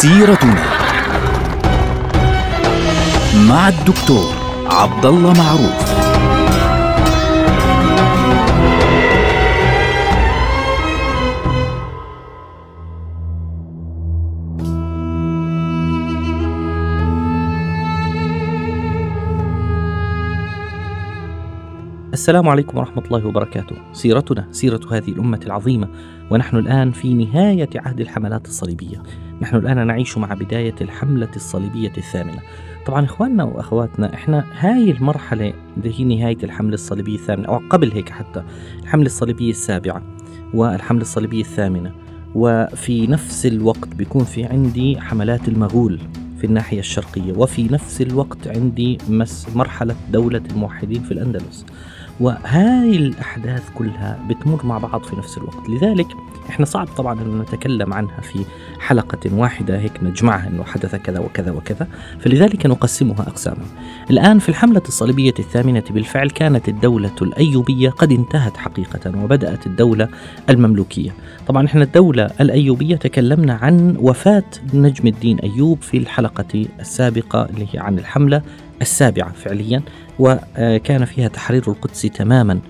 سيرتنا مع الدكتور عبد الله معروف السلام عليكم ورحمة الله وبركاته. سيرتنا سيرة هذه الأمة العظيمة، ونحن الآن في نهاية عهد الحملات الصليبية. نحن الآن نعيش مع بداية الحملة الصليبية الثامنة. طبعا إخواننا وأخواتنا إحنا هاي المرحلة اللي هي نهاية الحملة الصليبية الثامنة أو قبل هيك حتى الحملة الصليبية السابعة والحملة الصليبية الثامنة وفي نفس الوقت بيكون في عندي حملات المغول في الناحية الشرقية وفي نفس الوقت عندي مرحلة دولة الموحدين في الأندلس وهاي الأحداث كلها بتمر مع بعض في نفس الوقت. لذلك إحنا صعب طبعا أن نتكلم عنها في حلقة واحدة هيك نجمعها أنه حدث كذا وكذا وكذا. فلذلك نقسمها أقساما الآن في الحملة الصليبية الثامنة بالفعل كانت الدولة الأيوبية قد انتهت حقيقة وبدأت الدولة المملوكية. طبعا إحنا الدولة الأيوبية تكلمنا عن وفاة نجم الدين أيوب في الحلقة السابقة اللي هي عن الحملة السابعة فعليا وكان فيها تحرير القدس تماما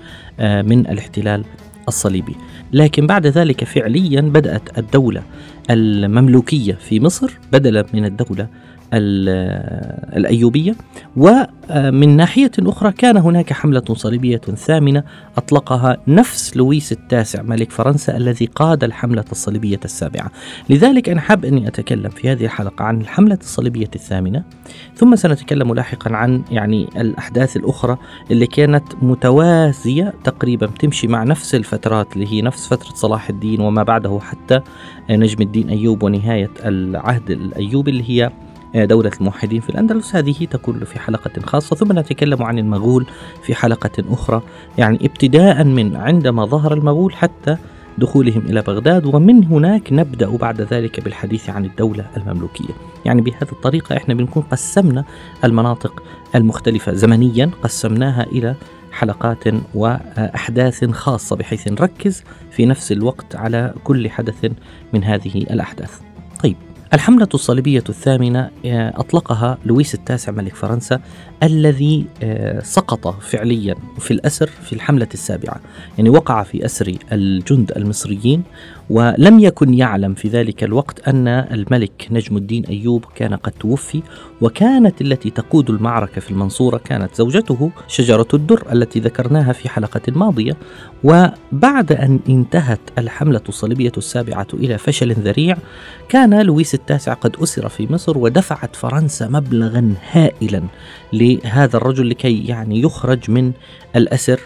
آه، من الاحتلال الصليبي. لكن بعد ذلك فعليا بدأت الدولة المملوكية في مصر بدلا من الدولة الأيوبية. ومن ناحية أخرى كان هناك حملة صليبية ثامنة أطلقها نفس لويس التاسع ملك فرنسا الذي قاد الحملة الصليبية السابعة. لذلك أنا حاب أني أتكلم في هذه الحلقة عن الحملة الصليبية الثامنة ثم سنتكلم لاحقا عن يعني الأحداث الأخرى اللي كانت متوازية تقريبا تمشي مع نفس الفترات اللي هي نفس فترة صلاح الدين وما بعده حتى نجم الدين أيوب ونهاية العهد الأيوبي اللي هي دولة الموحدين في الأندلس. هذه تكون في حلقة خاصة. ثم نتكلم عن المغول في حلقة أخرى يعني ابتداء من عندما ظهر المغول حتى دخولهم إلى بغداد ومن هناك نبدأ بعد ذلك بالحديث عن الدولة المملوكية. يعني بهذه الطريقة إحنا بنكون قسمنا المناطق المختلفة زمنيا قسمناها إلى حلقات وأحداث خاصة بحيث نركز في نفس الوقت على كل حدث من هذه الأحداث. طيب الحملة الصليبية الثامنة آه، أطلقها لويس التاسع ملك فرنسا الذي آه، سقط فعليا في الأسر في الحملة السابعة. يعني وقع في أسر الجند المصريين ولم يكن يعلم في ذلك الوقت أن الملك نجم الدين أيوب كان قد توفي وكانت التي تقود المعركة في المنصورة كانت زوجته شجرة الدر التي ذكرناها في حلقة ماضية. وبعد أن انتهت الحملة الصليبية السابعة إلى فشل ذريع كان لويس التاسع قد أسر في مصر ودفعت فرنسا مبلغا هائلا لهذا الرجل لكي يعني يخرج من الأسر.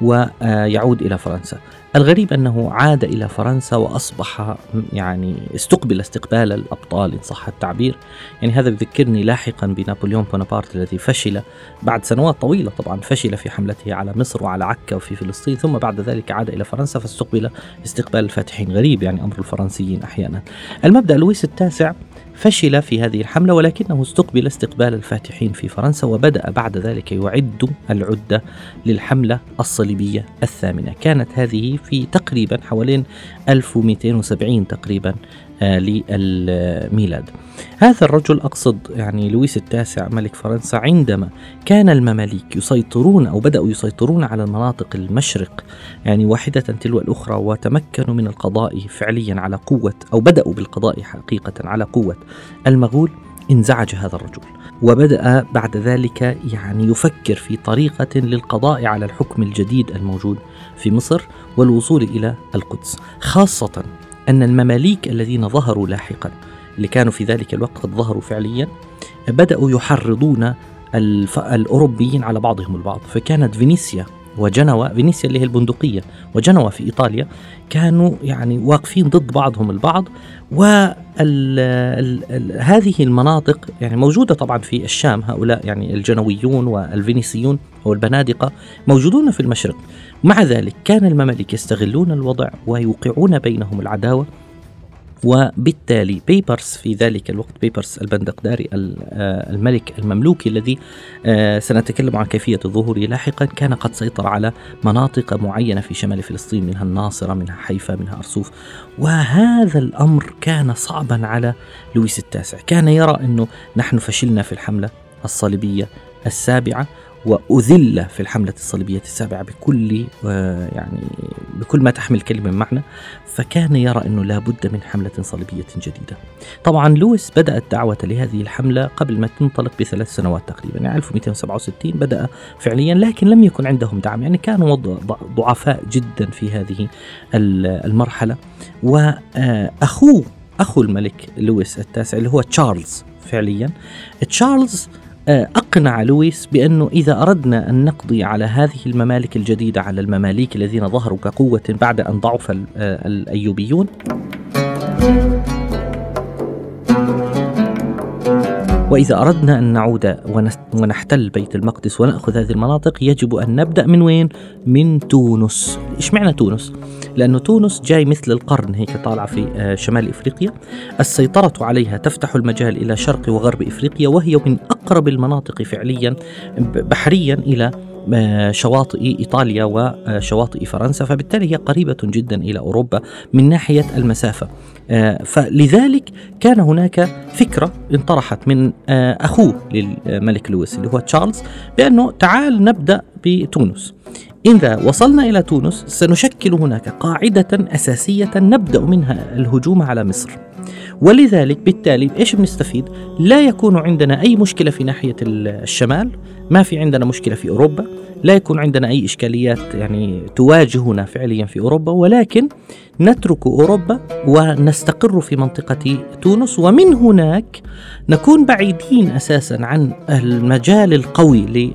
ويعود إلى فرنسا. الغريب أنه عاد إلى فرنسا وأصبح يعني استقبل استقبال الأبطال إن صح التعبير. يعني هذا يذكرني لاحقا بنابليون بونابرت الذي فشل بعد سنوات طويلة طبعا فشل في حملته على مصر وعلى عكا وفي فلسطين ثم بعد ذلك عاد إلى فرنسا فاستقبل استقبال الفاتحين غريب يعني أمر الفرنسيين أحيانا. المبدأ لويس التاسع فشل في هذه الحملة ولكنه استقبل استقبال الفاتحين في فرنسا وبدأ بعد ذلك يعد العدة للحملة الصليبية الثامنة. كانت هذه في تقريبا حوالين 1270 تقريبا للميلاد. هذا الرجل أقصد يعني لويس التاسع ملك فرنسا عندما كان المماليك يسيطرون أو بدأوا يسيطرون على المناطق المشرق يعني واحدة تلو الأخرى وتمكنوا من القضاء فعليا على قوة أو بدأوا بالقضاء حقيقة على قوة المغول انزعج هذا الرجل. وبدأ بعد ذلك يعني يفكر في طريقة للقضاء على الحكم الجديد الموجود في مصر والوصول إلى القدس خاصة أن المماليك الذين ظهروا لاحقا اللي كانوا في ذلك الوقت قد ظهروا فعليا بدأوا يحرضون الأوروبيين على بعضهم البعض. فكانت فينيسيا وجنوة فينيسيا اللي هي البندقية وجنوة في إيطاليا كانوا يعني واقفين ضد بعضهم البعض وهذه المناطق يعني موجودة طبعا في الشام هؤلاء يعني الجنويون والفينيسيون أو البنادقة موجودون في المشرق. مع ذلك كان المماليك يستغلون الوضع ويوقعون بينهم العداوة وبالتالي بيبرس في ذلك الوقت بيبرس البندقداري آه، الملك المملوكي الذي آه، سنتكلم عن كيفية ظهوره لاحقا كان قد سيطر على مناطق معينة في شمال فلسطين منها الناصرة منها حيفا منها أرسوف. وهذا الأمر كان صعبا على لويس التاسع. كان يرى أنه نحن فشلنا في الحملة الصليبية السابعة. وأذل في الحملة الصليبية السابعة بكل آه، يعني بكل ما تحمل كلمة معنى فكان يرى أنه لا بد من حملة صليبية جديدة. طبعا لويس بدأ الدعوة لهذه الحملة قبل ما تنطلق بثلاث سنوات تقريبا يعني 1267 بدأ فعليا لكن لم يكن عندهم دعم يعني كانوا ضعفاء جدا في هذه المرحلة. وأخوه أخو الملك لويس التاسع اللي هو تشارلز فعليا تشارلز آه، أقنع لويس بأنه إذا أردنا أن نقضي على هذه الممالك الجديدة على المماليك الذين ظهروا كقوة بعد أن ضعف آه، الأيوبيون. وإذا أردنا أن نعود ونحتل بيت المقدس ونأخذ هذه المناطق يجب أن نبدأ من وين؟ من تونس إيش معنى تونس؟ لأنه تونس جاي مثل القرن هيك طالعة في آه، شمال إفريقيا السيطرة عليها تفتح المجال إلى شرق وغرب إفريقيا وهي من أقرب المناطق فعليا بحريا إلى شواطئ إيطاليا وشواطئ فرنسا فبالتالي هي قريبة جدا إلى أوروبا من ناحية المسافة. آه، فلذلك كان هناك فكرة انطرحت من أخوه للملك لويس اللي هو تشارلز بأنه تعال نبدأ بتونس. إذا وصلنا إلى تونس سنشكل هناك قاعدة أساسية نبدأ منها الهجوم على مصر. ولذلك بالتالي إيش بنستفيد؟ لا يكون عندنا أي مشكلة في ناحية الشمال، ما في عندنا مشكلة في أوروبا، لا يكون عندنا أي إشكاليات يعني تواجهنا فعليا في أوروبا ولكن نترك أوروبا ونستقر في منطقة تونس. ومن هناك نكون بعيدين أساسا عن المجال القوي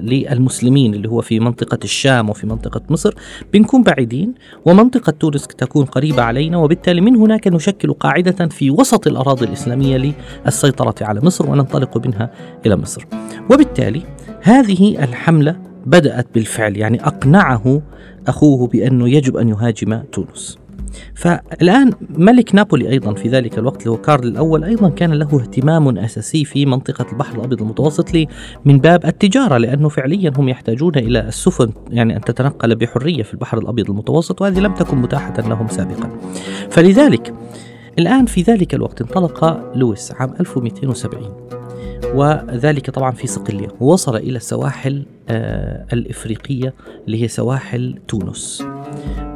للمسلمين اللي هو في منطقة الشام وفي منطقة مصر. بنكون بعيدين ومنطقة تونس تكون قريبة علينا وبالتالي من هناك نشكل قاعدة في وسط الأراضي الإسلامية للسيطرة على مصر وننطلق منها إلى مصر. وبالتالي هذه الحملة بدأت بالفعل يعني أقنعه أخوه بأنه يجب أن يهاجم تونس. فالآن ملك نابولي أيضا في ذلك الوقت اللي هو كارل الأول أيضا كان له اهتمام أساسي في منطقة البحر الأبيض المتوسط من باب التجارة لأنه فعليا هم يحتاجون إلى السفن يعني أن تتنقل بحرية في البحر الأبيض المتوسط وهذه لم تكن متاحة لهم سابقا. فلذلك الآن في ذلك الوقت انطلق لويس عام 1270 وذلك طبعا في صقلية ووصل إلى السواحل آه الإفريقية اللي هي سواحل تونس.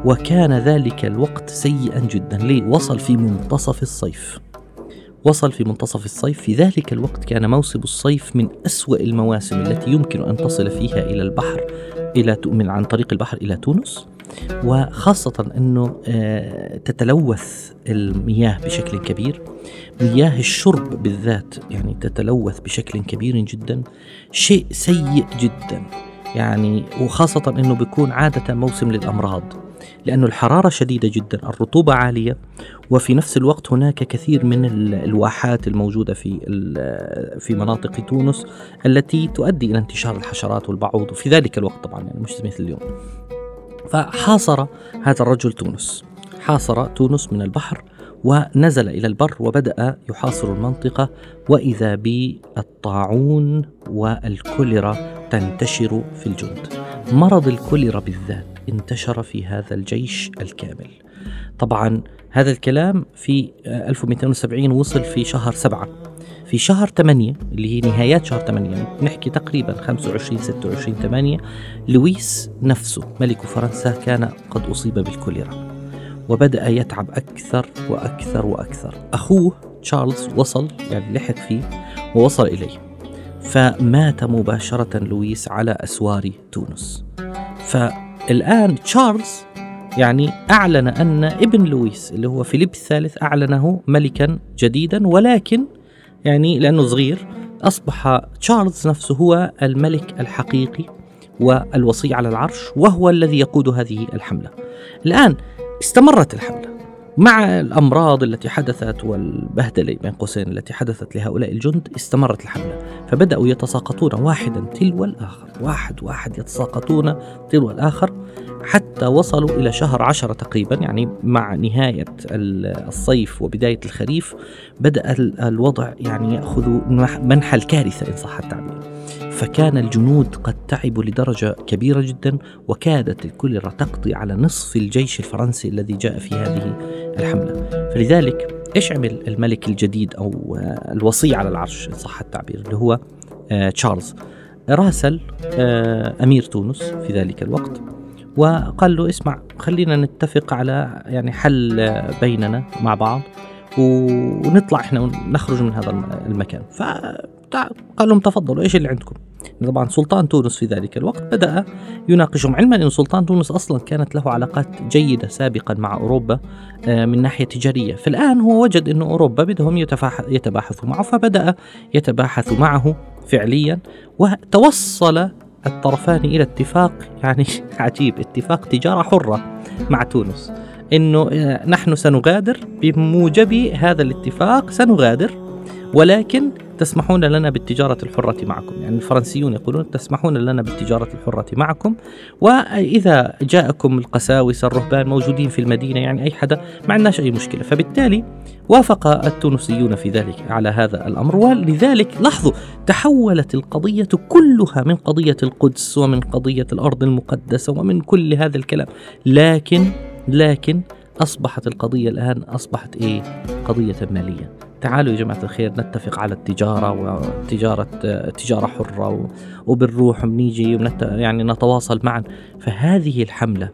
وكان ذلك الوقت سيئا جدا. ليه؟ وصل في منتصف الصيف. وصل في منتصف الصيف. في ذلك الوقت كان موسم الصيف من أسوأ المواسم التي يمكن أن تصل فيها إلى البحر إلى من عن طريق البحر إلى تونس. وخاصة أنه آه، تتلوث المياه بشكل كبير. مياه الشرب بالذات يعني تتلوث بشكل كبير جدا شيء سيء جدا. يعني وخاصة أنه بيكون عادة موسم للأمراض لأن الحرارة شديدة جدا الرطوبة عالية وفي نفس الوقت هناك كثير من الواحات الموجودة في في مناطق تونس التي تؤدي إلى انتشار الحشرات والبعوض وفي ذلك الوقت طبعا يعني مش مثل اليوم. فحاصر هذا الرجل تونس. حاصر تونس من البحر ونزل إلى البر وبدأ يحاصر المنطقة وإذا بالطاعون والكوليرا تنتشر في الجند. مرض الكوليرا بالذات انتشر في هذا الجيش الكامل. طبعا هذا الكلام في 1270 وصل في شهر سبعة. في شهر 8 اللي هي نهايات شهر 8 يعني نحكي تقريبا 25 26 8 لويس نفسه ملك فرنسا كان قد أصيب بالكوليرا. وبدأ يتعب أكثر وأكثر وأكثر. أخوه تشارلز وصل يعني لحق فيه ووصل إليه. فمات مباشرة لويس على أسوار تونس. فالآن تشارلز يعني أعلن أن ابن لويس اللي هو فيليب الثالث أعلنه ملكا جديدا ولكن يعني لأنه صغير أصبح تشارلز نفسه هو الملك الحقيقي والوصي على العرش وهو الذي يقود هذه الحملة. الآن استمرت الحملة. مع الأمراض التي حدثت والبهدلة بين قوسين التي حدثت لهؤلاء الجند استمرت الحملة. فبدأوا يتساقطون واحدا تلو الآخر واحد واحد يتساقطون تلو الآخر حتى وصلوا إلى شهر عشرة تقريبا يعني مع نهاية الصيف وبداية الخريف بدأ الوضع يعني يأخذ منحى الكارثة إن صح التعبير. فكان الجنود قد تعبوا لدرجة كبيرة جدا وكادت الكوليرا تقضي على نصف الجيش الفرنسي الذي جاء في هذه الحملة. فلذلك إيش عمل الملك الجديد أو الوصي على العرش إن صح التعبير اللي هو آه، تشارلز. راسل آه، أمير تونس في ذلك الوقت وقال له اسمع خلينا نتفق على يعني حل بيننا مع بعض ونطلع إحنا ونخرج من هذا المكان. فقال لهم تفضلوا إيش اللي عندكم؟ طبعا سلطان تونس في ذلك الوقت بدأ يناقشهم. علما أن سلطان تونس أصلا كانت له علاقات جيدة سابقا مع أوروبا آه، من ناحية تجارية. فالآن هو وجد أن أوروبا بدهم يتباحثوا معه فبدأ يتباحث معه فعليا وتوصل الطرفان إلى اتفاق يعني عجيب اتفاق تجارة حرة مع تونس. إنه آه، نحن سنغادر بموجب هذا الاتفاق سنغادر ولكن تسمحون لنا بالتجارة الحرة معكم. يعني الفرنسيون يقولون تسمحون لنا بالتجارة الحرة معكم. وإذا جاءكم القساوسة الرهبان موجودين في المدينة يعني أي حدا ما عندناش أي مشكلة. فبالتالي وافق التونسيون في ذلك على هذا الأمر. ولذلك لاحظوا تحولت القضية كلها من قضية القدس ومن قضية الأرض المقدسة ومن كل هذا الكلام. لكن لكن أصبحت القضية الآن أصبحت إيه؟ قضية مالية. تعالوا يا جماعة الخير نتفق على التجارة وتجارة تجارة حرة وبنروح وبنيجي يعني نتواصل معا. فهذه الحملة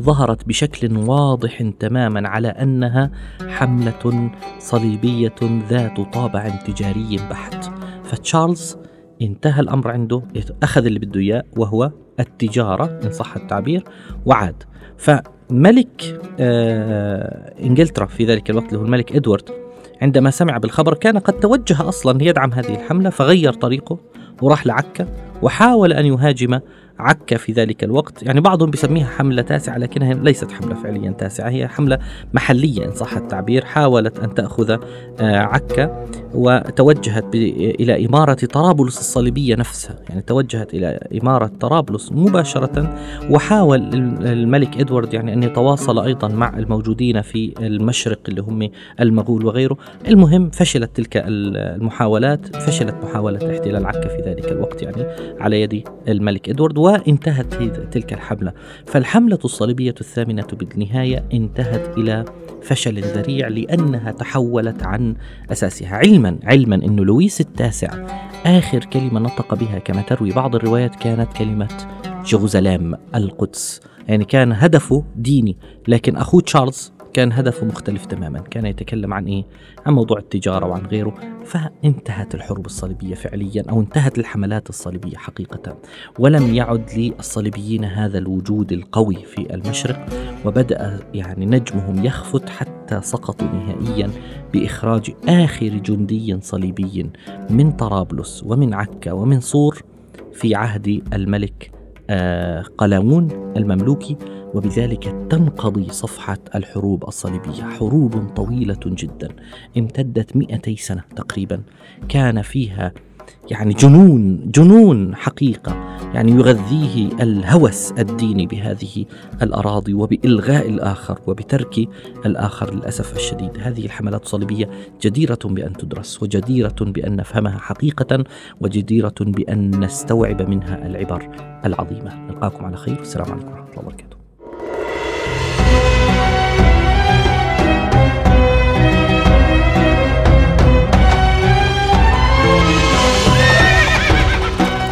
ظهرت بشكل واضح تماما على أنها حملة صليبية ذات طابع تجاري بحت. فتشارلز انتهى الأمر عنده أخذ اللي بده إياه وهو التجارة إن صح التعبير وعاد. فملك آه إنجلترا في ذلك الوقت اللي هو الملك إدوارد عندما سمع بالخبر كان قد توجه أصلا يدعم هذه الحملة فغير طريقه وراح لعكا وحاول أن يهاجم عكا في ذلك الوقت. يعني بعضهم بيسميها حملة تاسعة لكنها ليست حملة فعليا تاسعة هي حملة محلية إن صح التعبير. حاولت أن تأخذ آه، عكا وتوجهت إلى إمارة طرابلس الصليبية نفسها. يعني توجهت إلى إمارة طرابلس مباشرة وحاول الملك إدوارد يعني أن يتواصل أيضا مع الموجودين في المشرق اللي هم المغول وغيره. المهم فشلت تلك المحاولات فشلت محاولة احتلال عكا في ذلك الوقت يعني على يد الملك إدوارد. وانتهت تلك الحملة. فالحملة الصليبية الثامنة بالنهاية انتهت إلى فشل ذريع لأنها تحولت عن أساسها. علما علما أن لويس التاسع آخر كلمة نطق بها كما تروي بعض الروايات كانت كلمة جوزلام القدس. يعني كان هدفه ديني لكن أخوه تشارلز كان هدفه مختلف تماما. كان يتكلم عن إيه؟ عن موضوع التجارة وعن غيره. فانتهت الحروب الصليبية فعليا أو انتهت الحملات الصليبية حقيقة. ولم يعد للصليبيين هذا الوجود القوي في المشرق وبدأ يعني نجمهم يخفت حتى سقطوا نهائيا بإخراج آخر جندي صليبي من طرابلس ومن عكا ومن صور في عهد الملك آه، قلاوون المملوكي. وبذلك تنقضي صفحة الحروب الصليبية. حروب طويلة جدا امتدت 200 سنة تقريبا. كان فيها يعني جنون جنون حقيقة. يعني يغذيه الهوس الديني بهذه الأراضي وبإلغاء الآخر وبترك الآخر للأسف الشديد. هذه الحملات الصليبية جديرة بأن تدرس وجديرة بأن نفهمها حقيقة وجديرة بأن نستوعب منها العبر العظيمة. نلقاكم على خير. السلام عليكم ورحمة الله وبركاته.